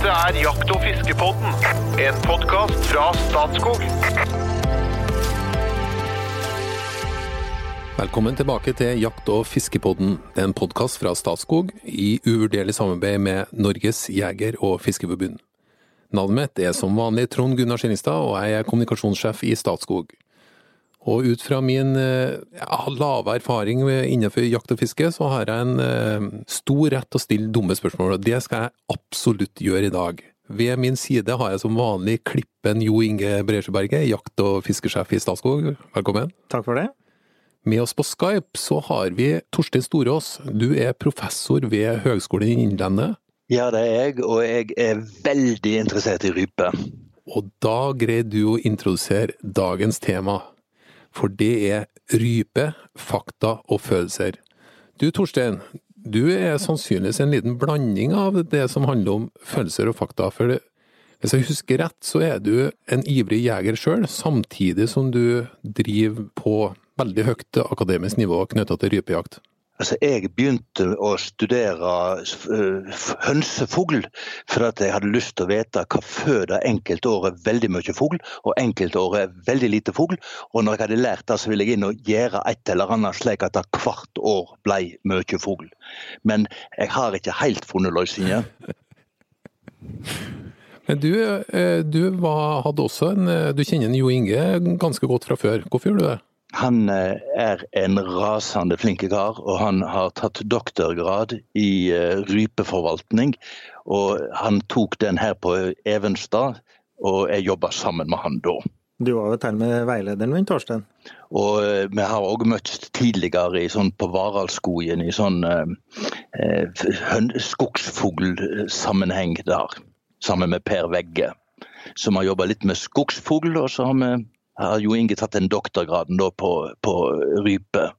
Dette er Jakt- og fiskepodden, en podkast fra Statskog. Velkommen tilbake til Jakt- og fiskepodden. En podkast fra Statskog i uvurderlig samarbeid med Norges jeger- og fiskeforbund. Navnet mitt er som vanlig Trond Gunnar Skillingstad, og jeg er kommunikasjonssjef i Statskog. Og ut fra min eh, ja, lave erfaring innenfor jakt og fiske, så har jeg en eh, stor rett til å stille dumme spørsmål, og det skal jeg absolutt gjøre i dag. Ved min side har jeg som vanlig klippen Jo Inge Bresjeberget, jakt- og fiskesjef i Statskog. Velkommen. Takk for det. Med oss på Skype så har vi Torstein Storås. Du er professor ved Høgskolen i Innlandet. Ja, det er jeg, og jeg er veldig interessert i rype. Og da greier du å introdusere dagens tema. For det er rype, fakta og følelser. Du Torstein, du er sannsynligvis en liten blanding av det som handler om følelser og fakta. For hvis jeg husker rett, så er du en ivrig jeger sjøl, samtidig som du driver på veldig høyt akademisk nivå knytta til rypejakt. Altså, jeg begynte å studere uh, hønsefugl fordi jeg hadde lyst til å vite hva føder enkelte år er veldig mye fugl, og enkelte år er veldig lite fugl. Og når jeg hadde lært det, så ville jeg inn og gjøre et eller annet slik at det hvert år ble mye fugl. Men jeg har ikke helt funnet løsninger. Men du, eh, du var, hadde også en Du kjenner Jo Inge ganske godt fra før. Hvorfor gjør du det? Han eh, er en rasende flink kar, og han har tatt doktorgrad i eh, rypeforvaltning. Og han tok den her på Evenstad, og jeg jobba sammen med han da. Du var jo til med veilederen min, Torstein. Og eh, vi har òg møttes tidligere i sånn på Varaldskogen i sånn eh, skogsfuglsammenheng der. Sammen med Per Vegge, som har jobba litt med skogsfugl. Og så har vi har Jo Inge tatt den doktorgraden på, på rype.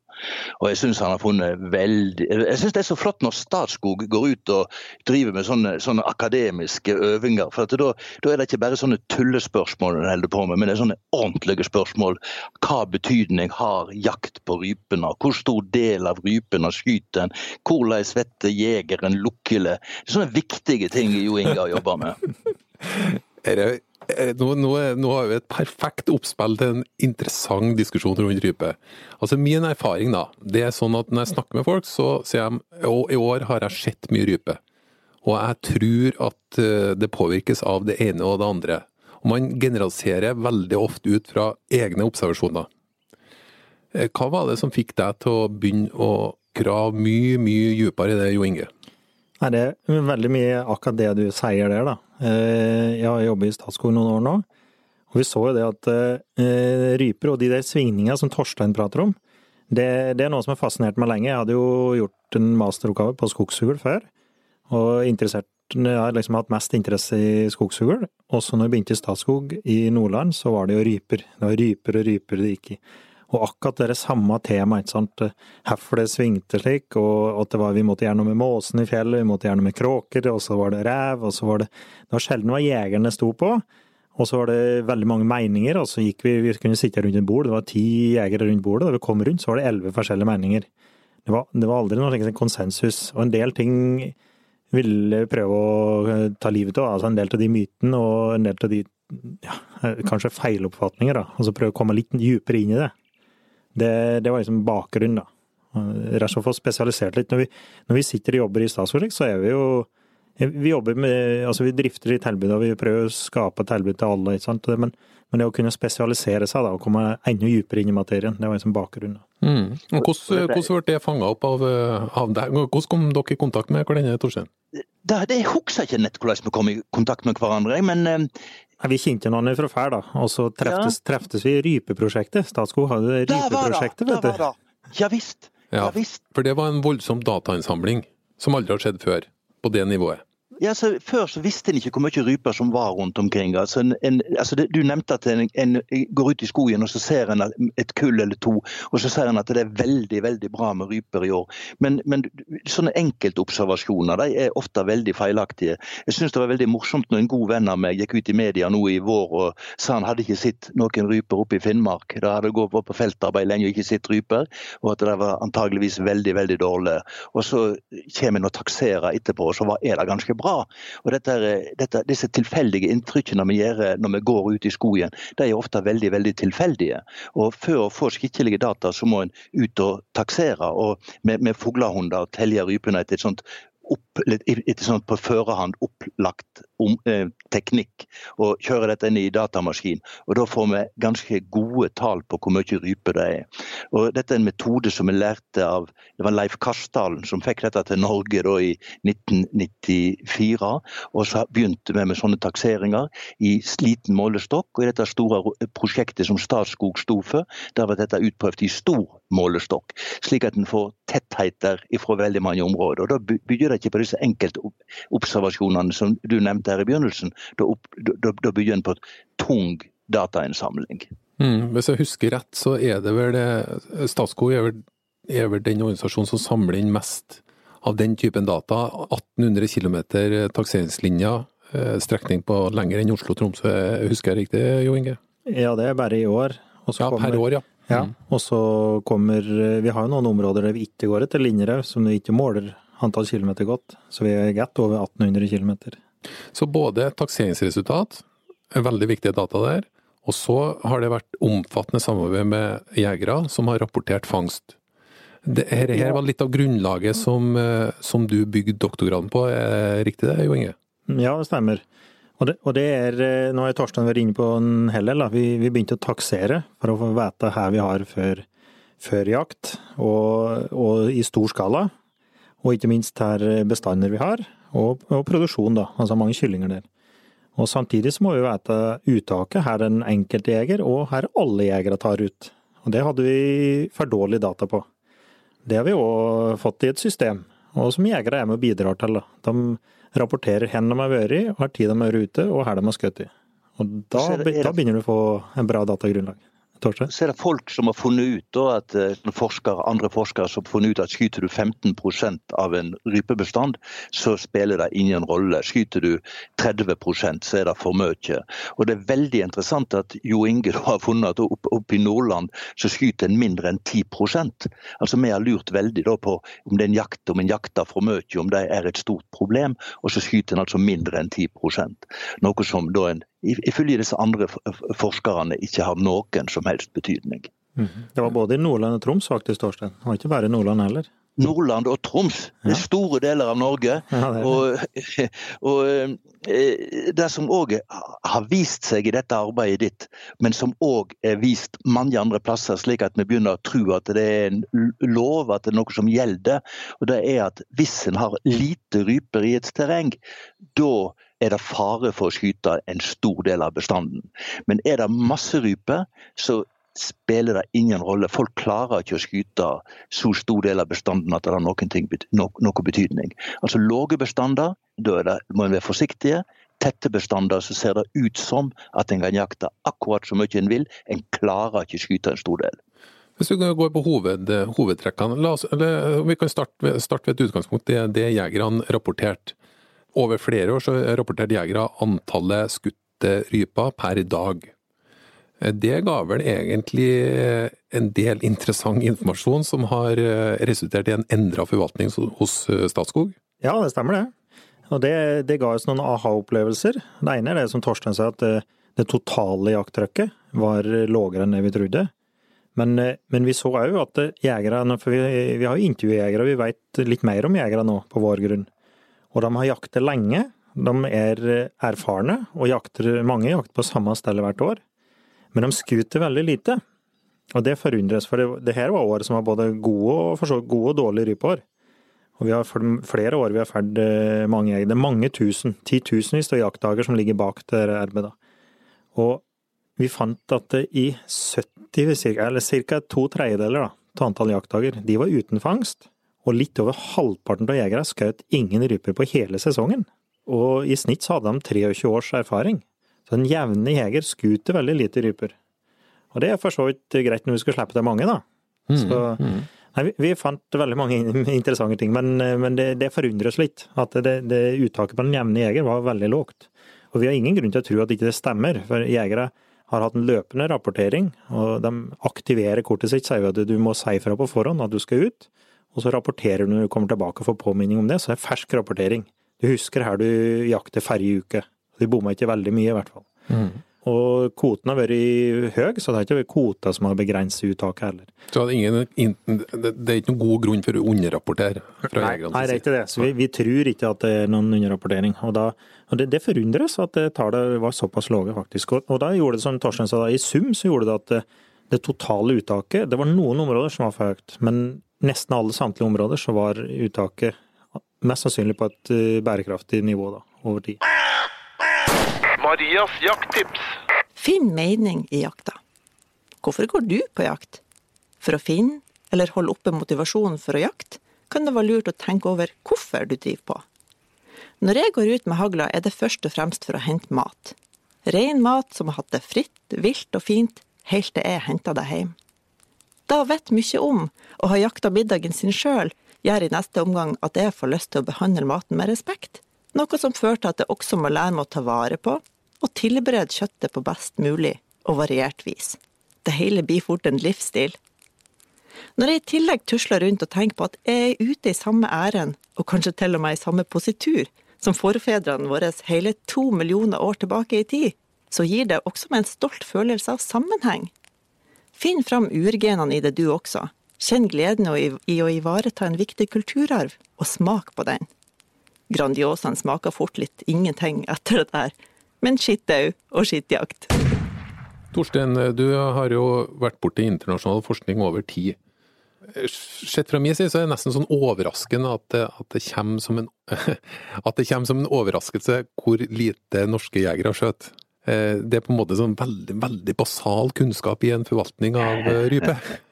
Og jeg syns han har funnet veldig Jeg syns det er så flott når Statskog går ut og driver med sånne, sånne akademiske øvinger. For da, da, er det ikke bare sånne tullespørsmål en holder på med, men det er sånne ordentlige spørsmål. Hva betydning har jakt på rypene? Hvor stor del av rypene skyter en? Hvordan svetter jegeren lukkele? Sånne viktige ting Jo Inge har jobba med. Er det nå, nå, nå, har vi et perfekt oppspill til en interessant diskusjon rundt rype. Altså Min erfaring da, det er sånn at når jeg snakker med folk, så sier de at i år har jeg sett mye rype. Og jeg tror at det påvirkes av det ene og det andre. Og man generaliserer veldig ofte ut fra egne observasjoner. Hva var det som fikk deg til å begynne å grave mye, mye dypere i det, Jo Inge? Nei, Det er veldig mye akkurat det du sier der, da. Jeg har jobbet i Statskog noen år nå, og vi så jo det at uh, ryper og de der svingningene som Torstein prater om, det, det, er noe som har fascinert meg lenge. Jeg hadde jo gjort en masteroppgave på skogsfugl før, og interessert, jeg har liksom hatt mest interesse i skogsfugl. Også når jeg begynte i Statskog i Nordland, så var det jo ryper. Det var ryper og ryper det gikk i. Og akkurat det samme temaet, ikke sant. Hvorfor det svingte slik, og at det var, vi måtte gjøre noe med måsen i fjellet, vi måtte gjøre noe med kråker, og så var det rev, og så var det Det var sjelden hva jegerne sto på. Og så var det veldig mange meninger, og så gikk vi Vi kunne sitte rundt et bord, det var ti jegere rundt bordet, da vi kom rundt, så var det elleve forskjellige meninger. Det var, det var aldri noe konsensus. Og en del ting ville prøve å ta livet av, altså en del av de mytene og en del av de ja, kanskje feiloppfatninger, da. Og så prøve å komme litt dypere inn i det. Det, det var liksom bakgrunnen, da. Rett og slett få spesialisert litt. Når vi, når vi sitter og jobber i Statsforsk, så er vi jo Vi jobber med Altså, vi drifter i tilbud, og vi prøver å skape tilbud til alle, ikke sant. Men, men, det å kunne spesialisere seg da, og komme enda dypere inn i materien, det var liksom bakgrunnen. Mm. Hvordan, hvordan ble det fanga opp av, av deg? Hvordan kom dere i kontakt med hverandre, Torstein? Det, det husker jeg ikke nett hvordan vi kom i kontakt med hverandre, men vi kjente hverandre fra før, da. Og så treftes, ja. treftes vi i Rypeprosjektet. Statskog hadde Rypeprosjektet, vet du. Ja visst. Ja, ja visst. For det var en voldsom datainnsamling som aldri har skjedd før, på det nivået. Ja, så Før så visste en ikke hvor mye ryper som var rundt omkring. Altså en, en, altså det, du nevnte at en, en, går ut i skogen og så ser en et kull eller to, og så ser en at det er veldig veldig bra med ryper i år. Men, men sånne enkeltobservasjoner de er ofte veldig feilaktige. Jeg syns det var veldig morsomt når en god venn av meg gikk ut i media nå i vår og sa han hadde ikke sett noen ryper oppe i Finnmark. Da hadde gått på feltarbeid lenge og ikke sett ryper, og at det var antageligvis veldig veldig dårlig. Og så kommer en og takserer etterpå, og så er det ganske bra. Bra. Og dette, dette, disse tilfeldige inntrykkene vi gjør når vi går ut i skogen, de er ofte veldig veldig tilfeldige. Og For å få skikkelige data, så må en ut og taksere og med, med fuglehunder og telle rypene etter et sånt opp, etter sånn på førehånd opplagt om, eh, teknikk og kjører dette inn i datamaskin. og Da får vi ganske gode tall på hvor mye rype det er. Og Dette er en metode som vi lærte av det var Leif Kastalen som fikk dette til Norge da i 1994. og Så begynte vi med sånne takseringer i sliten målestokk. og I dette store prosjektet som Statskog sto for, der var dette utprøvd i stor målestokk. Slik at en får tettheter fra veldig mange områder. og Da bygger det ikke på disse enkeltobservasjonene som du nevnte her i begynnelsen. Da, opp, da, da begynner en på tung datainnsamling. Mm, hvis jeg husker rett, så er det vel Statskog er vel, er vel den organisasjonen som samler inn mest av den typen data. 1800 km takseringslinjer, eh, strekning på lenger enn Oslo-Tromsø, husker jeg riktig Jo Inge? Ja, det er bare i år. ja, per år, ja. Ja, mm. og så kommer Vi har jo noen områder der vi ikke går etter linjer som vi ikke måler antall kilometer gått. Så vi er godt over 1800 km. Så både takseringsresultat er veldig viktige data der, og så har det vært omfattende samarbeid med jegere som har rapportert fangst. Dette her var litt av grunnlaget som, eh, som du bygde doktorgraden på, er riktig det, Jo Inge? Ja, det stemmer. Og det, og det er, eh, Nå har Torstein vært inne på en hel del. Vi, vi, begynte å taksere for å få vite her vi har før, før jakt, og, og, i stor skala. Og ikke minst her bestander vi har, og, og produksjon, da. Altså mange kyllinger der. Og samtidig så må vi vite uttaket her er den enkelte jeger, og her alle jegere tar ut. Og det hadde vi for dårlig data på. Det har vi òg fått i et system, og som jegere er med og bidrar til. Da. De rapporterer hvor de har vært, hvor tid de har vært ute, og hvor de har skutt. Og da, da begynner du å få en bra datagrunnlag. Så er det folk som har funnet ut da, at eh, forskere, andre forskere som har funnet ut at skyter du 15% av en rypebestand, så spiller det ingen rolle. Skyter du 30 så er det for mye. Og Det er veldig interessant at Jo Inge har funnet at oppe opp i Nordland så skyter en mindre enn 10% Altså Vi har lurt veldig da på om det er en jakt, om en jakter for mye, om det er et stort problem, og så skyter en altså mindre enn 10% Noe som da en ifølge disse andre forskerne ikke har noen som helst betydning. Mm. Det var både i Nordland og Troms faktisk, Torstein. Det var ikke bare i Nordland heller. Nordland og Troms. Det er store deler av Norge. Ja, det og, og, eh, det som òg har vist seg i dette arbeidet ditt, men som òg er vist mange andre plasser, slik at vi begynner å tro at det er en lov, at det er noe som gjelder, og det er at hvis en har lite ryper i et terreng, da er det fare for å skyte en stor del av bestanden. Men er det masse rype, så spiller det ingen rolle. Folk klarer ikke å skyte så stor del av bestanden at det har noen, ting, noe betydning. Altså Lave bestander, da det, må en være forsiktige. Tette bestander så ser det ut som at en kan jakte akkurat så mye en vil. En klarer ikke å skyte en stor del. Hvis vi går på hoved, hovedtrekkene, oss, vi kan starte, starte ved et utgangspunkt. Det, det jegerne rapporterte over flere år så rapporterte jegere antallet skutte ryper per dag. Det ga vel egentlig en del interessant informasjon som har resultert i en endra forvaltning hos Statskog? Ja, det stemmer det. Og det, det ga oss noen aha-opplevelser. Det ene er det som Torstein sa, at det, totale jakttrykket var lavere enn det vi trodde. Men, men vi så òg at jegere, for vi, vi har jo intervjujegere, vi vet litt mer om jegere nå, på vår grunn. Og de har jaktet lenge. De er erfarne, og jakter, mange jakter på samme sted hvert år. Men de skuter veldig lite. Og det forundres, for det, det her var år som var både gode og, gode og dårlige rypeår. Og vi har flere år vi har ferd mange mange Det er mange tusen, titusenvis av jaktdager som ligger bak det arbeidet. Og vi fant at det i 70, eller ca. to tredjedeler av antall jaktdager, de var uten fangst og litt over halvparten av jegere skjøt ingen ryper på hele sesongen. Og i snitt så hadde de 23 års erfaring. Så den jevne jeger skuter veldig lite ryper. Og det er for så vidt greit når vi skal slippe til mange, da. Mm, så, mm. nei, vi, vi, fant veldig mange interessante ting, men, men det, det forundrer oss litt. At det, det, uttaket på den jevne jeger var veldig lågt. Og vi har ingen grunn til å tro at ikke det stemmer, for jegere har hatt en løpende rapportering, og de aktiverer kortet sitt, sier at du må si fra på forhånd at du skal ut og så rapporterer du når du kommer tilbake og får påminning om det, så er det fersk rapportering. Du husker her du jakter forrige uke. Du bomma ikke veldig mye, i hvert fall. Mm. Og kvoten har vært høy, så det har ikke vært kvota som har begrenset uttaket heller. Så det er, ingen, det er ikke noen god grunn for å underrapportere Nei, nei, det er ikke det. Så vi, vi tror ikke at det er noen underrapportering. Og, da, og det, det forundres at det tallet var såpass lave, faktisk. Og, og da gjorde det som Torstein sa, da, i sum så gjorde det at det, det totale uttaket Det var noen områder som var for høyt, men nesten alle samtlige områder så var uttaket mest sannsynlig på et eh, bærekraftig nivå da, over tid. Marias jakttips. Finn mening i jakta. Hvorfor går du på jakt? For å finne eller holde oppe motivasjonen for å jakte, kan det være lurt å tenke over hvorfor du driver på. Når jeg går ut med hagla, er det først og fremst for å hente mat. Ren mat som har hatt det fritt, vilt og fint, helt til jeg henter det hjem. Da vet mye om, og har jakta middagen sin sjøl, gjør i neste omgang at jeg får lyst til å behandle maten med respekt. Noe som fører til at jeg også må lære meg å ta vare på, og tilberede kjøttet på best mulig og variert vis. Det hele blir fort en livsstil. Når jeg i tillegg tusler rundt og tenker på at jeg er ute i samme ærend, og kanskje til og med i samme positur, som forfedrene våre hele to millioner år tilbake i tid, så gir det også meg en stolt følelse av sammenheng. Finn fram urgenene i det du også. Kjenn gleden i å ivareta en viktig kulturarv, og smak på den. Grandiosaen smaker fort litt ingenting etter det der, men skittau og skittjakt. Torstein, du har jo vært borti internasjonal forskning over tid. Sett fra min side så er det nesten sånn overraskende at at det, en, at det kommer som en overraskelse hvor lite norske jegere skjøt. Eh, Det er på en måte sånn veldig, veldig basal kunnskap i en forvaltning av eh, rype.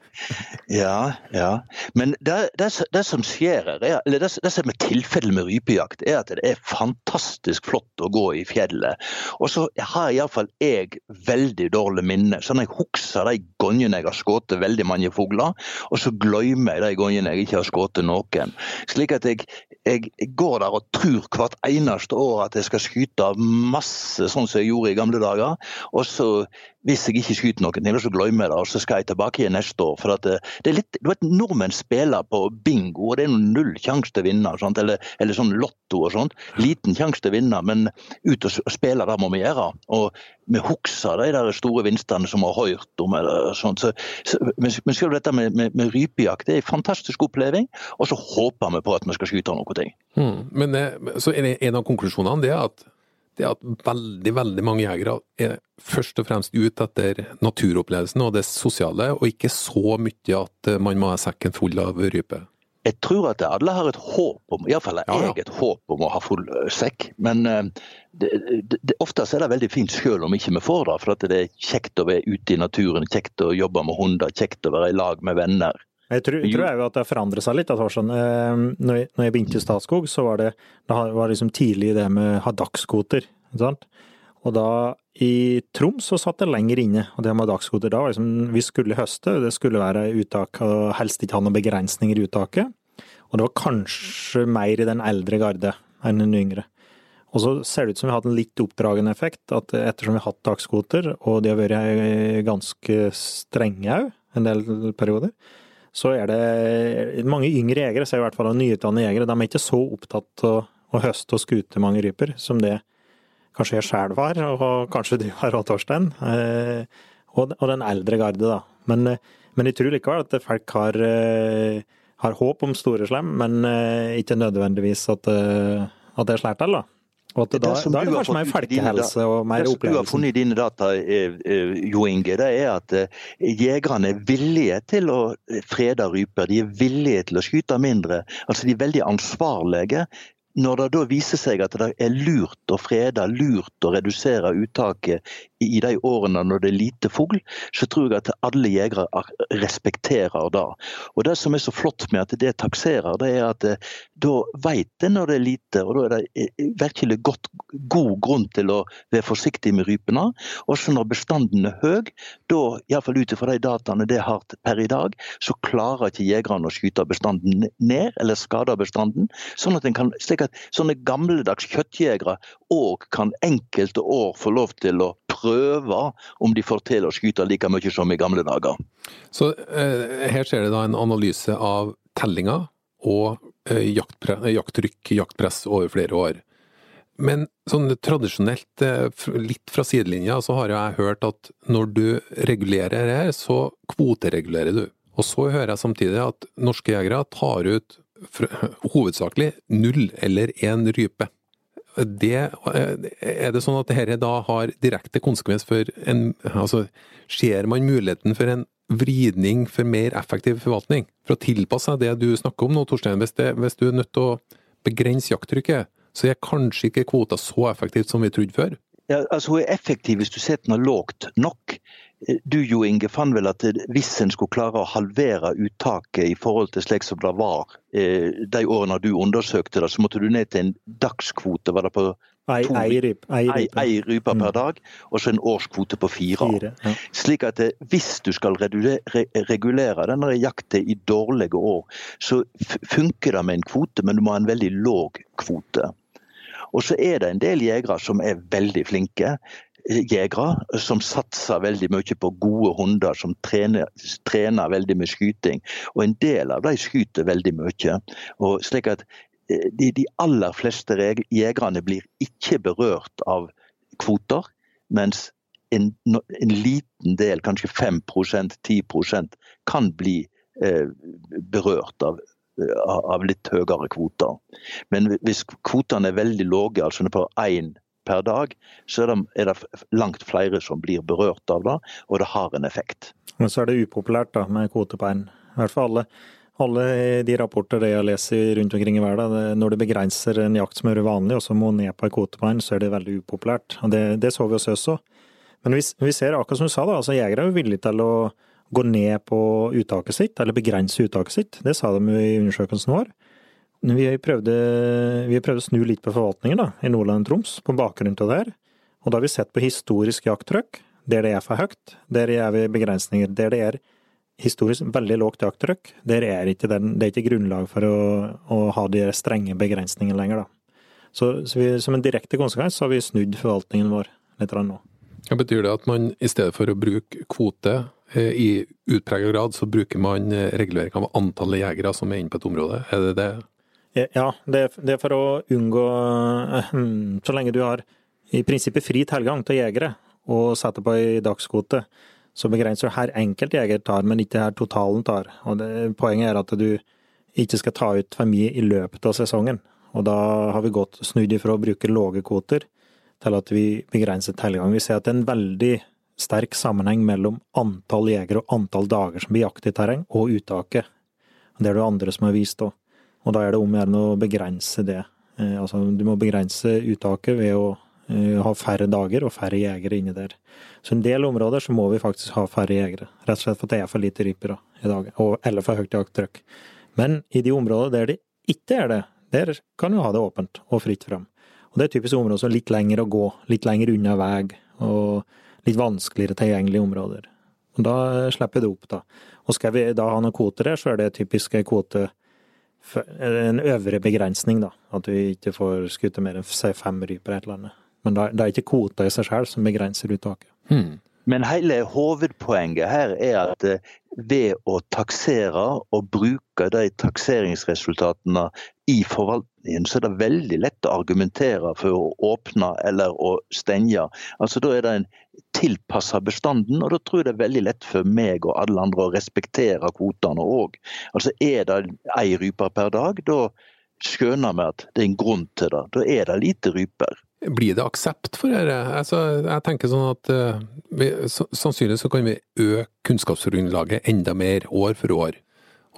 Ja, ja. Men det, det, det som skjer her, er, eller det, det som er tilfellet med rypejakt, er at det er fantastisk flott å gå i fjellet. Og så har iallfall jeg veldig dårlig minne. Sånn jeg husker de gangene jeg har skutt veldig mange fugler, og så glemmer jeg de gangene jeg ikke har skutt noen. Slik at jeg, jeg går der og tror hvert eneste år at jeg skal skyte masse, sånn som jeg gjorde i gamle dager. Og så, hvis jeg ikke skyter noen så glemmer jeg det, og så skal jeg tilbake igjen neste år. For at det, det er litt, du vet, Nordmenn spiller på bingo, og det er null sjanse til å vinne. Eller, eller sånn lotto og sånt. Liten sjanse til å vinne, men ut og spille, det må vi gjøre. Og vi husker de der store vinstene som vi har hørt om. eller sånt. Så, så, men, selv dette med, med, med rypejakt det er en fantastisk oppleving, og så håper vi på at vi skal skyte noe. ting. Mm. Men eh, så det en av konklusjonene det er at, det er at veldig, veldig mange jegere er først og fremst ute etter naturopplevelsen og det sosiale, og ikke så mye at eh, man må ha sekken full av rype. Jeg tror at alle har et håp om, iallfall har jeg et håp om å ha full sekk. Men eh, det, oftest er det veldig fint selv om ikke vi får det. For at det er kjekt å være ute i naturen, kjekt å jobbe med hunder, kjekt å være i lag med venner. Jeg tror, Jo. tror jeg jo at det har forandret seg litt. Torstein. Eh, Når jeg, når jeg begynte i Statskog, så var det, det var liksom tidlig det med å ha dagskvoter. Og da i Troms så satt det lenger inne. Og det med dagskvoter da var liksom Vi skulle høste, det skulle være uttak, og helst ikke ha noen begrensninger i uttaket. Og det var kanskje mer i den eldre garde enn den yngre. Og så ser det ut som vi har hatt en litt oppdragende effekt, at ettersom vi har hatt dagskvoter, og de har vært ganske strenge òg en del perioder, så er det mange yngre jegere, så er i hvert fall, nyutdannede jegere, de er ikke så opptatt av å høste og skute mange ryper som det kanskje jeg sjøl var, og kanskje du var òg, Torstein. Eh, og, den eldre garde, da. Men, eh, men jeg tror likevel at folk har, eh, har håp om store slem, men ikke nødvendigvis at, at det slår til, da. Og at det, da, da er det kanskje mer folkehelse og mer opplevelse. Det som du har funnet i dine data, eh, eh, Jo Inge, det er at eh, jegerne er villige til å frede ryper. De er villige til å skyte mindre. Altså De er veldig ansvarlige. Når det da viser seg at det er lurt å frede, lurt å redusere uttaket i de årene når det er lite fugl, så tror jeg at alle jegere respekterer det. Og Det som er så flott med at det takserer, det er at eh, da vet en når det er lite, og da er det eh, virkelig godt, god grunn til å være forsiktig med rypene. Også når bestanden er høy, da, iallfall ut ifra de dataene det har per i dag, så klarer ikke jegerne å skyte bestanden ned, eller skade bestanden. Sånn at, kan, slik at sånne gamledags kjøttjegere òg kan enkelte år få lov til å prøve om de får til å skyte like mye som i gamle dager. Så eh, her ser det da en analyse av tellinga og eh, jakttrykk, jaktpress over flere år. Men sånn tradisjonelt, eh, litt fra sidelinja, så har jeg hørt at når du regulerer her, så kvoteregulerer du. Og så hører jeg samtidig at norske jegere tar ut hovedsakelig null eller én rype. Det, er det sånn at dette da har direkte konsekvens for en Altså, ser man muligheten for en vridning for mer effektiv forvaltning? For å tilpasse seg det du snakker om nå, Torstein. Hvis, det, hvis du er nødt til å begrense jakttrykket, så er kanskje ikke kvota så effektivt som vi trodde før? Ja, altså Hun er effektiv hvis du setter den lågt nok. Du Jo Inge fant vel at hvis en skulle klare å halvere uttaket i forhold til slik som det var eh, de årene du undersøkte det, så måtte du ned til en dagskvote. var det på Ei, ei, ryp, ei, rype. ei, rype per mm. dag, og så en årskvote på fire. fire ja. Slik at eh, hvis du skal regulere denne jakten i dårlige år, så funker det med en kvote, men du må ha en veldig låg kvote. Og så er det en del jegere som er veldig flinke jegere som satser veldig mye på gode hunder som trener, trener veldig med skyting. Og en del av de skyter veldig mye. Og slik at eh, de, de aller fleste jegerne blir ikke berørt av kvoter, mens en, en liten del, kanskje 5% 10% kan bli eh, berørt av, av litt høyere kvoter. Men hvis kvotene er veldig lave, altså på én per dag, så er det, er det, langt flere som blir berørt av det, og det har en effekt. Men så er det upopulært da, med kvote på én. I hvert fall alle, alle de rapporter jeg leser rundt omkring i verden, når det begrenser en jakt som er vanlig, og så må ned på en kvote på en, så er det veldig upopulært. Og det, det så vi hos oss òg. Men vi, vi, ser akkurat som du sa, da, altså jegere er jo villige til å gå ned på uttaket sitt, eller begrense uttaket sitt. Det sa de i undersøkelsen vår. Vi prøvde, vi prøvde å snu litt på forvaltningen da, i Nordland og Troms, på bakgrunn av det her. Og da har vi sett på historisk jakttrykk, der det er for høyt, der er vi begrensninger. Der det er historisk veldig lågt jakttrykk, der er ikke den, det er ikke grunnlag for å, å ha de strenge begrensningene lenger. da. Så, så vi, som en direkte konsekvens så har vi snudd forvaltningen vår litt nå. Ja, betyr det at man i stedet for å bruke kvote eh, i utpreget grad, så bruker man eh, regulering av antallet jegere som er inne på et område? Er det det ja, det, er for å unngå eh, Så lenge du har i prinsippet fri tilgang til jegere og setter på ei dagskvote, så begrenser du her enkelt jeger tar, men ikke her totalen tar. Og det, Poenget er at du ikke skal ta ut for mye i løpet av sesongen. Og da har vi gått snudd ifra å bruke lave kvoter til at vi begrenser tilgang. Vi ser at det er en veldig sterk sammenheng mellom antall jegere og antall dager som blir jakt i terreng, og uttaket. Det er det andre som har vist òg. Og da er det om å å begrense det. Eh, altså, du må begrense uttaket ved å eh, ha færre dager og færre jegere inni der. Så en del områder så må vi faktisk ha færre jegere. Rett og slett for det er for lite ryper i dag, eller for høyt jakttrykk. Men i de områdene der det ikke er det, der kan du ha det åpent og fritt fram. Og det er typisk områder som er litt lenger å gå, litt lenger unna vei, og litt vanskeligere tilgjengelige områder. Og da slipper det opp, da. Og skal vi da ha noen kvoter der, så er det typisk kvote en øvre begrensning, da. At du ikke får skutt mer enn fem ryper et eller annet. Men det er ikke kvota i seg selv som begrenser uttaket. Hmm. Men hele hovedpoenget her er at eh, ved å taksere og bruke de takseringsresultatene i forvaltningen, så er det veldig lett å argumentere for å åpne eller å stenge. Altså Da er det en tilpassa bestanden, og da tror jeg det er veldig lett for meg og alle andre å respektere kvotene òg. Altså er det ei rype per dag, da skjønner vi at det er en grunn til det. Da er det lite ryper. Blir det aksept for dette? Altså, jeg tenker sånn at uh, vi, Sannsynligvis så kan vi øke kunnskapsgrunnlaget enda mer år for år.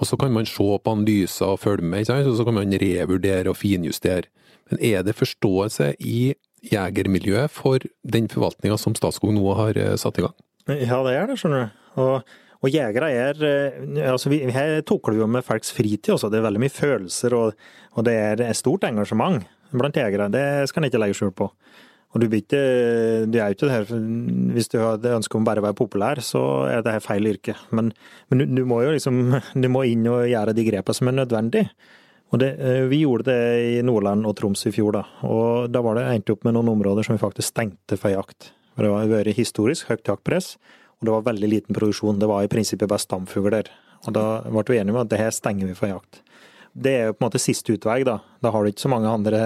Og så kan man se på analyser og følge med, og så kan man revurdere og finjustere. Men er det forståelse i jegermiljøet for den forvaltninga som Statskog nå har eh, satt i gang? Ja, det er det, skjønner du. Og, og jegere er eh, altså vi, Her tukler vi jo med folks fritid også. Det er veldig mye følelser, og, og det er stort engasjement blant jegere. Det skal en ikke legge skjul på. Og du, ikke, du er jo ikke det her Hvis du har det ønsket om bare å være populær, så er det her feil yrke. Men, men du, du, må jo liksom du må inn og gjøre de grepene som er nødvendig. Og det, eh, vi gjorde det i Nordland og Troms i fjor, da. Og da var det endte opp med noen områder som vi faktisk stengte for jakt. Det har vært historisk høyt jaktpress, og det var veldig liten produksjon. Det var i prinsippet bare stamfugler der. Og da ble vi enige om at det her stenger vi for jakt. det er jo på en måte siste utvei, da. Da har du ikke så mange andre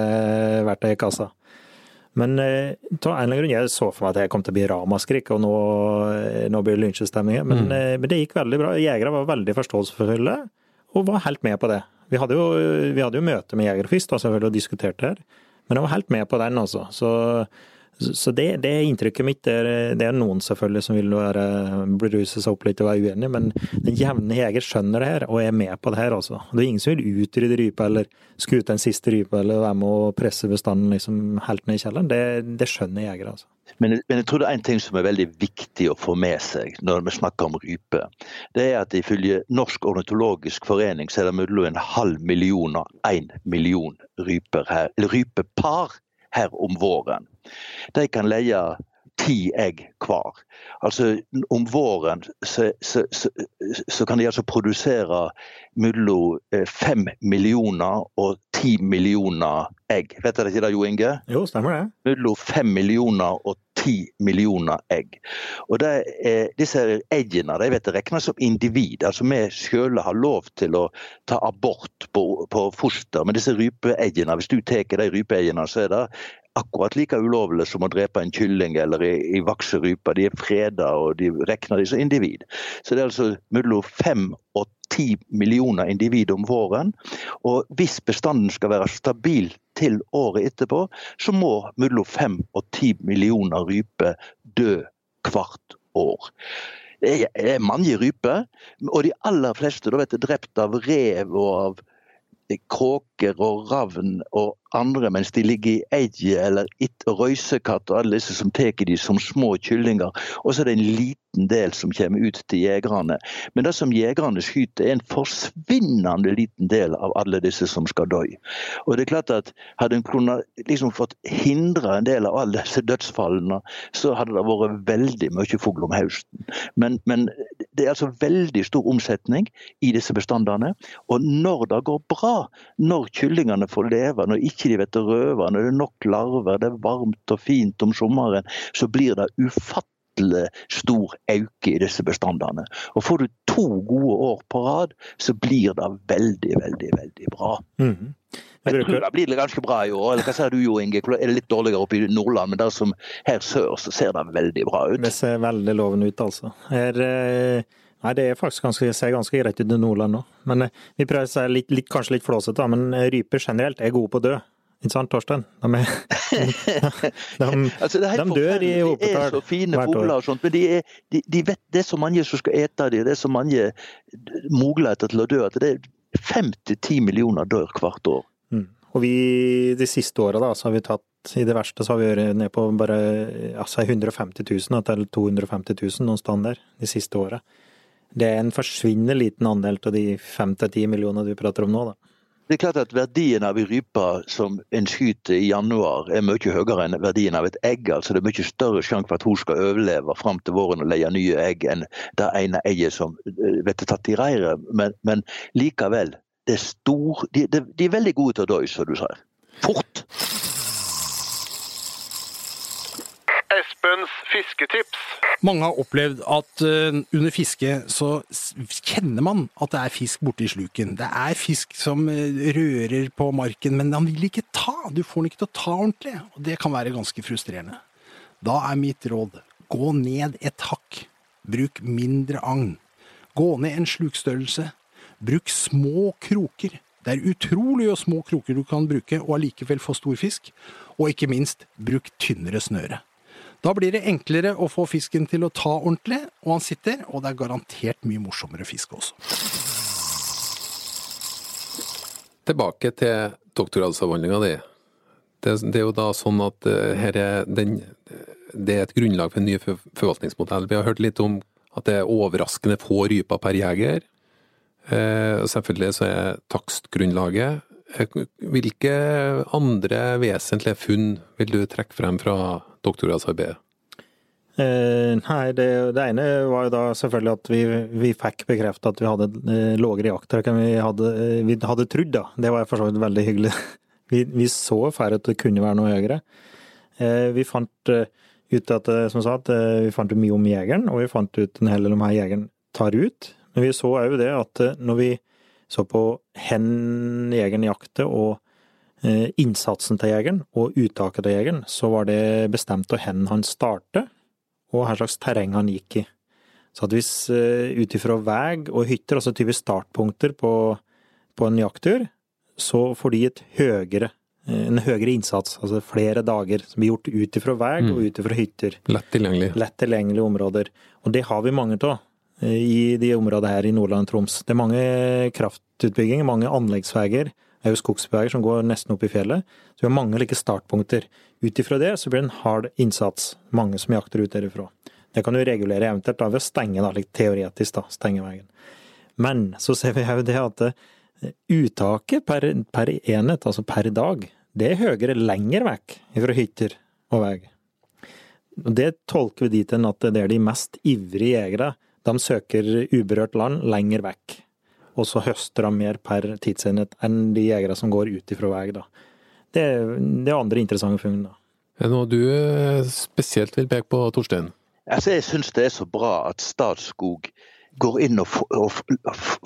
verktøy i kassa. Men eh, av en eller annen grunn, jeg så for meg at jeg kom til å bli ramaskrik, og nå, eh, nå blir det lynsjestemning. Men, eh, men det gikk veldig bra. Jegere var veldig forståelsesfulle, og var helt med på det. Vi hadde jo, vi hadde jo møte med jegere og selvfølgelig, og diskuterte det her, men de var helt med på den, altså. Så, så det, det er inntrykket mitt. Det er, det er noen selvfølgelig som vil være, bruse seg opp litt og være uenige, men den jevne jeger skjønner det her og er med på det her, altså. Det er ingen som vil utrydde rype eller skute en siste rype eller være med å presse bestanden liksom helt ned i kjelleren. Det, det skjønner jegere, altså. Men, men, jeg tror det er en ting som er veldig viktig å få med seg når vi snakker om rype. Det er at ifølge Norsk ornitologisk forening så er det mellom en halv million og én million ryper her, eller rypepar her om våren. De kan leie ti egg hver. Altså om våren så, så, så, så kan de altså produsere mellom fem millioner og ti millioner egg. Vet dere ikke det, Jo Inge? Jo, stemmer det. Mellom fem millioner og ti millioner egg. Og det er, Disse eggene de vet, regnes som individ. altså Vi selv har lov til å ta abort på, på foster, men disse rypeeggene, hvis du tar de rypeeggene, så er det akkurat like ulovlig som å drepe en kylling eller i, i vakserype. De er freda og de regner de som individ. Så det er altså mellom fem og ti millioner individ om våren. Og hvis bestanden skal være stabil til året etterpå, så må mellom fem og ti millioner ryper dø hvert år. Det er mange ryper, og de aller fleste da vet du, drept av rev og av kråker og ravn og andre mens de ligger i egget, eller røysekatt og alle disse som tar de som små kyllinger. Og så er det en liten del som kommer ut til jegerne. Men det som jegerne skyter, er en forsvinnende liten del av alle disse som skal dø. Og det er klart at Hadde en kunnet liksom fått hindre en del av alle disse dødsfallene, så hadde det vært veldig mye fugl om høsten. Men, men det er altså veldig stor omsetning i disse bestandene. Og når det går bra, når kyllingene får leve, når ikke de vet å røve, når det er nok larver, det er varmt og fint om sommeren, så blir det ufattelig stor øke i disse bestandene. Og får du to gode år på rad, så blir det veldig, veldig, veldig bra. Mm. Jeg tror det blir ganske bra i år. Eller hva ser du Jo Inge? Er det litt dårligere oppe i Nordland, men der som her sør så ser det veldig bra ut? Det ser veldig lovende ut, altså. Her, nei, det er faktisk ganske, ser ganske greit ut i Nordland nå. Men vi prøver å si litt, litt, kanskje litt flåsete, men ryper generelt er gode på å dø. Ikke sant, Torstein? De, er, de, altså, de dør i hopetall hvert år. De er så fine fugler og sånt, men de er, de, de vet, det er så mange som skal ete dem. Det er så mange muligheter til å dø at det er fem til ti millioner dør hvert år. Mm. Og vi, de siste åra, da, så har vi tatt i det verste så har vi vært ned på bare altså 150 000 til 250 000 noen sted der de siste åra. Det er en forsvinnende liten andel av de fem til ti millioner du prater om nå, da. Det er klart at Verdien av en rype som en skyter i januar, er mye høyere enn verdien av et egg. altså Det er mye større sjanse for at hun skal overleve fram til våren og leie nye egg, enn det ene egget som vet du, tatt i reiret. Men, men, likevel, det er stor, de, de, de, er veldig gode til å dø, som du sier. Fort! Espens fisketips. Mange har opplevd at uh, under fiske så kjenner man at det er fisk borti sluken. Det er fisk som uh, rører på marken, men han vil ikke ta. Du får den ikke til å ta ordentlig, og det kan være ganske frustrerende. Da er mitt råd gå ned et hakk. Bruk mindre agn. Gå ned en slukstørrelse. Bruk små kroker. Det er utrolig små kroker du kan bruke og allikevel få stor fisk. Og ikke minst, bruk tynnere snøre. Da blir det enklere å få fisken til å ta ordentlig, og han sitter, og det er garantert mye morsommere fisk også. Tilbake til doktorgradsavhandlinga di. Det, det, er jo da sånn at uh, her er den, det er et grunnlag for en ny forvaltningsmodell. Vi har hørt litt om at det er overraskende få ryper per jeger. Uh, selvfølgelig så er takstgrunnlaget. Uh, hvilke andre vesentlige funn vil du trekke frem fra doktorgradsarbeidet? Eh, nei, det, det, ene var jo da selvfølgelig at vi, vi fikk bekreftet at vi hadde eh, lavere jakttrekk enn vi hadde, eh, vi hadde trodd. da. Det var for så vidt veldig hyggelig. Vi, vi så færre at det kunne være noe høyere. Eh, vi fant eh, ut at, eh, som sagt, vi fant mye om jegeren, og vi fant ut en hel del om hva jegeren tar ut. Men vi så òg det at når vi Så på hen jegeren jakter og eh, innsatsen til jegeren og uttaket av jegeren, så var det bestemt av hen han startet, og hva slags terreng han gikk i. Så at hvis uh, ut ifra vei og hytter, altså tyve startpunkter på, på en jakttur, så får de et høyere eh, en høyere innsats, altså flere dager som blir gjort ut ifra vei og ut ifra hytter. Lett tilgjengelige. Lett tilgjengelige områder. Og det har vi mange av eh, i de områdene her i Nordland og Troms. Det er mange kraftutbygginger, mange anleggsveier, jo skogsveier som går nesten opp i fjellet. Så vi har mange like startpunkter. Ut ifra det så blir det en hard innsats, mange som jakter ut derifra. Det kan du regulere eventuelt da ved å stenge, da, litt teoretisk, da, stenge veien. Men så ser vi òg det at eh, uttaket per, per enhet, altså per dag, det er høyere lenger vekk fra hytter og vei. Det tolker vi dit hen at det er de mest ivrige jegere. De søker uberørt land lenger vekk. Og så høster de mer per tidsenhet enn de jegere som går ut ifra vei. da. Det, er- det er andre interessante funn. Er det noe du eh, spesielt vil peke på, Torstein? Altså, jeg syns det er så bra at Statskog går inn og,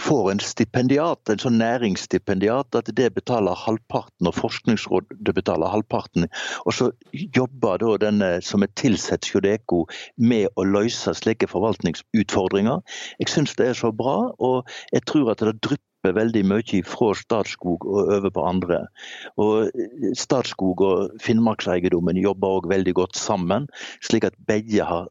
får en stipendiat, en sånn næringsstipendiat, at det betaler halvparten, og Forskningsrådet betaler halvparten. Og så jobber da denne som er tilsatt Sjodeko med å løse slike forvaltningsutfordringer. Jeg syns det er så bra, og jeg tror at det drypper veldig mye fra Statskog og over på andre. Og Statskog og Finnmarkseiendommen jobber òg veldig godt sammen, slik at begge har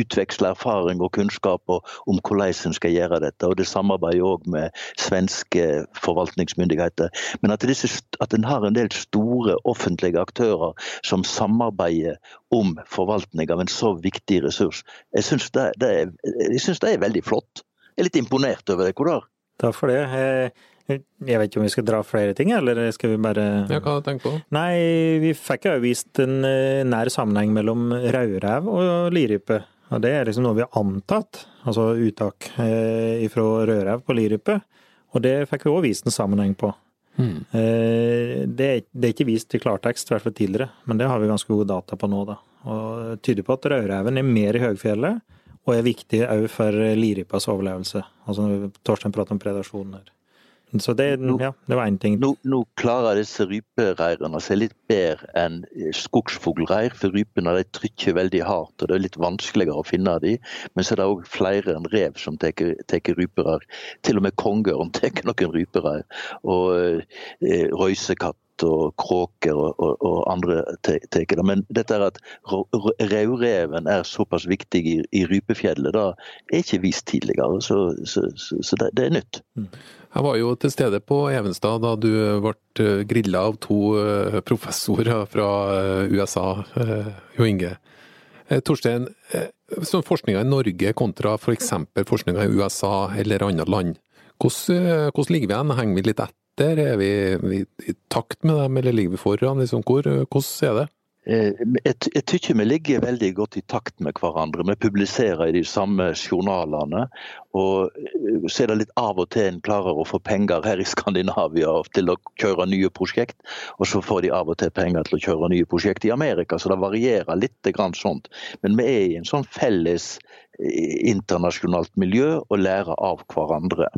utveksle erfaring og kunnskap om hvordan en skal gjøre dette. og Det samarbeider òg med svenske forvaltningsmyndigheter. Men at, disse, at en har en del store offentlige aktører som samarbeider om forvaltning av en så viktig ressurs, jeg syns det, det, det er veldig flott. Jeg er litt imponert over det. Hvordan? Takk for det. Jeg vet ikke om vi skal dra flere ting, eller skal vi bare Ja, hva har du tenkt på? Nei, vi fikk jo vist en eh, nær sammenheng mellom rødrev og lirype. Og det er liksom noe vi har antatt, altså uttak eh, fra rødrev på lirype. Og det fikk vi òg vist en sammenheng på. Hmm. Eh, det, er, det er ikke vist i klartekst, i hvert fall tidligere, men det har vi ganske gode data på nå, da. Og det tyder på at rødreven er mer i høgfjellet, og er viktig òg for lirypas overlevelse. Altså når Torstein prater om predasjon her. Så det, ja, det var én ting. Nå, nå klarer disse rypereirene seg litt bedre enn skogsfuglreir, for rypene de trykker veldig hardt, og det er litt vanskeligere å finne dem. Men så er det òg flere enn rev som tar rypereir. Til og med kongeørn tar noen rypereir. Og eh, røysekatt og kråker og, og, og andre tar det. Men dette er at rødreven er såpass viktig i, i rypefjellet, da er ikke vist tidligere. Så, så, så, så det, det er nytt. Jeg var jo til stede på Evenstad da du ble grilla av to eh, professorer fra eh, USA, eh, Jo Inge. Eh, Torstein, eh, som forskninga i Norge kontra f.eks. forskninga i USA eller andre land, hvordan, eh, hvordan ligger vi igjen? Henger vi litt etter? Er vi, i, i takt med dem, eller ligger vi foran? Liksom, hvor, hvordan er det? Eh, Jeg, jeg tykker vi ligger veldig godt i takt med hverandre. Vi publiserer i de samme journalene. Og eh, så er det litt av og til en klarer å få penger her i Skandinavia til å kjøre nye prosjekt, og så får de av og til penger til å kjøre nye prosjekt i Amerika. Så det varierer litt grann sånt. Men vi er i en sånn felles eh, internasjonalt miljø og lærer av hverandre.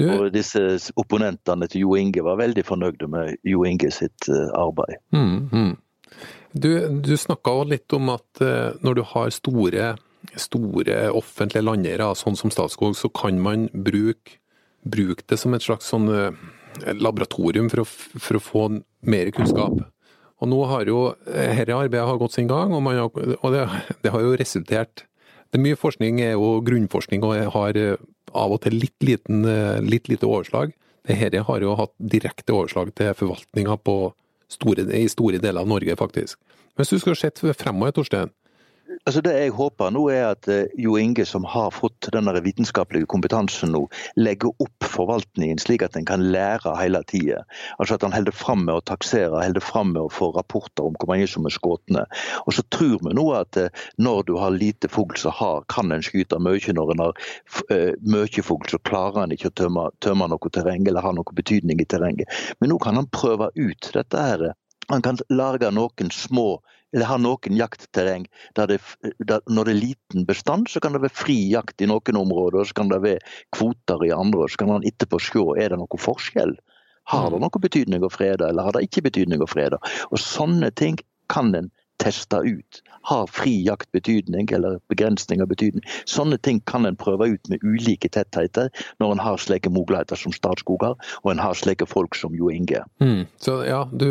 Du, Og disse opponentene til Jo Inge var veldig fornøyde med Jo Inge sitt eh, arbeid. Mm, mm. Du, du snakka litt om at eh, når du har store, store offentlige landeiere, sånn som Statskog, så kan man bruke, bruke det som et slags sånn eh, laboratorium for å, for å få mer kunnskap. Og nå har jo dette arbeidet har gått sin gang, og, man har, og det, det har jo resultert det er Mye forskning er jo grunnforskning og har av og til litt, liten, eh, litt lite overslag. Dette har jo hatt direkte overslag til forvaltninga i store deler av Norge, faktisk. Hvis du skulle sett fremover, Torstein, Altså Det jeg håper nå er at eh, Jo Inge, som har fått denne vitenskapelige kompetansen nå, legger opp forvaltningen slik at en kan lære hele tida. Altså at han holder fram med å taksere, holder fram med å få rapporter om hvor mange som er skutt. Og så tror vi nå at eh, når du har lite fugl, så har, kan en skyte mye. Når en har eh, mye fugl, så klarer en ikke å tømme, tømme noe terreng eller ha noe betydning i terrenget. Men nå kan han prøve ut dette her. Han kan lage noen små eller har noen jaktterreng der det, der, når det er liten bestand, så kan det være fri jakt i noen områder, så kan det være kvoter i andre. Så kan man etterpå se er det noen forskjell. Har det noen betydning å frede, eller har det ikke betydning å frede? Og Sånne ting kan en teste ut. Har fri jakt betydning, eller begrensning av betydning? Sånne ting kan en prøve ut med ulike tettheter, når en har slike muligheter som Statskog har, og en har slike folk som Jo Inge. Mm. Så ja, du,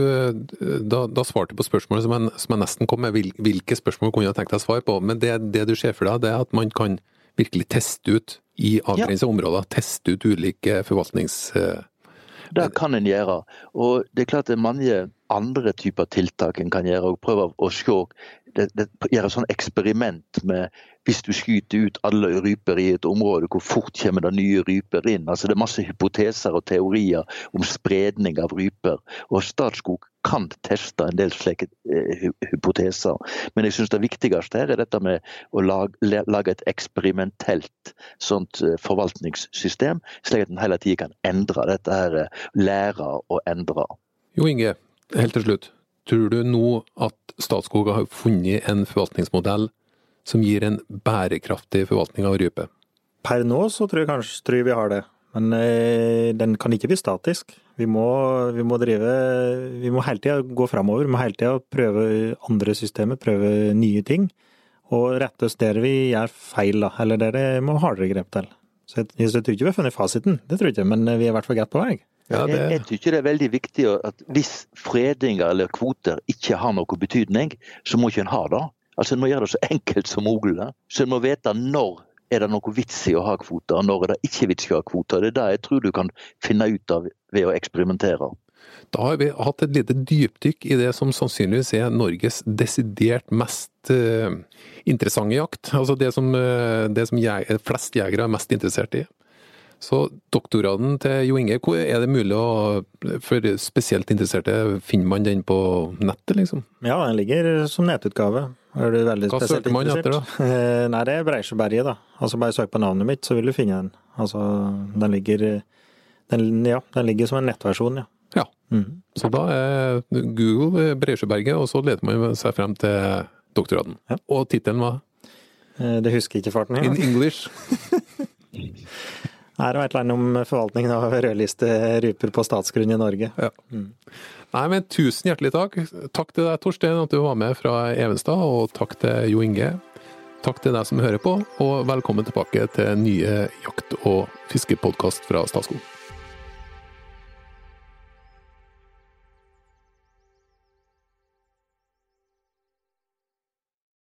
da, da svarte du på spørsmålet som jeg, som jeg nesten kom med. Hvilke spørsmål kunne jeg tenkt deg svare på? Men det, det du ser for deg, det er at man kan virkelig teste ut i avgrensa områder, teste ut ulike forvaltnings... Det kan en gjøre. Og det er klart det er mange andre typer tiltak en kan gjøre. og Prøve å se, det, det, gjøre sånn eksperiment med hvis du skyter ut alle ryper i et område, hvor fort kommer det nye ryper inn? Altså Det er masse hypoteser og teorier om spredning av ryper. Og Statskog kan teste en del slike eh, hypoteser. Men jeg syns det viktigste her er dette med å lage, lage et eksperimentelt sånt eh, forvaltningssystem, slik at en hele tida kan endre dette her, eh, lære å endre. Jo Inge, helt til slutt. Tror du nå at Statskog har funnet en forvaltningsmodell som gir en bærekraftig forvaltning av rype? Per nå så tror jeg kanskje tror vi har det. Men eh, den kan ikke bli statisk. Vi må, vi må drive Vi må hele tida gå framover. Vi må hele tida prøve andre systemer, prøve nye ting. Og rette oss der vi gjør feil, da. Eller der det må hardere grep til. Så jeg, jeg tror ikke vi har funnet fasiten, det tror jeg ikke. Men vi er i hvert fall godt på vei. Ja, Jeg, jeg tykker det er veldig viktig at hvis fredinger eller kvoter ikke har noe betydning, så må ikke en ha det. Altså En må gjøre det så enkelt som mulig. Så en må vite når er det noe vits i å ha kvoter, og når er det ikke vits i å ha kvoter. Det er det jeg tror du kan finne ut av ved å eksperimentere. da har vi hatt et lite dypdykk i det som sannsynligvis er Norges desidert mest uh, interessante jakt. Altså det som, uh, det som jeg, flest jegere er mest interessert i. Så doktorgraden til Jo Inge, hvor er det mulig å For spesielt interesserte, finner man den på nettet, liksom? Ja, den ligger som nettutgave. Er du veldig Hva spesielt søker man etter, interessert? Eh, Nei, det er Breisjøberget, da. Altså bare søk på navnet mitt, så vil du finne den. Altså, den ligger den, Ja, den ligger som en nettversjon, ja. Ja. Mm. Så da er Google Breisjøberget, og så leter man seg frem til doktorgraden. Ja. Og tittelen var Eh, Det husker jeg ikke farten In i. English. Her var et eller annet om forvaltningen av rødliste ryper på statsgrunn i Norge. Ja. Nei, men tusen hjertelig takk. Takk til deg, Torstein, at du var med fra Evenstad, og takk til Jo Inge. Takk til deg som hører på, og velkommen tilbake til nye jakt- og fiskepodkast fra Statskog.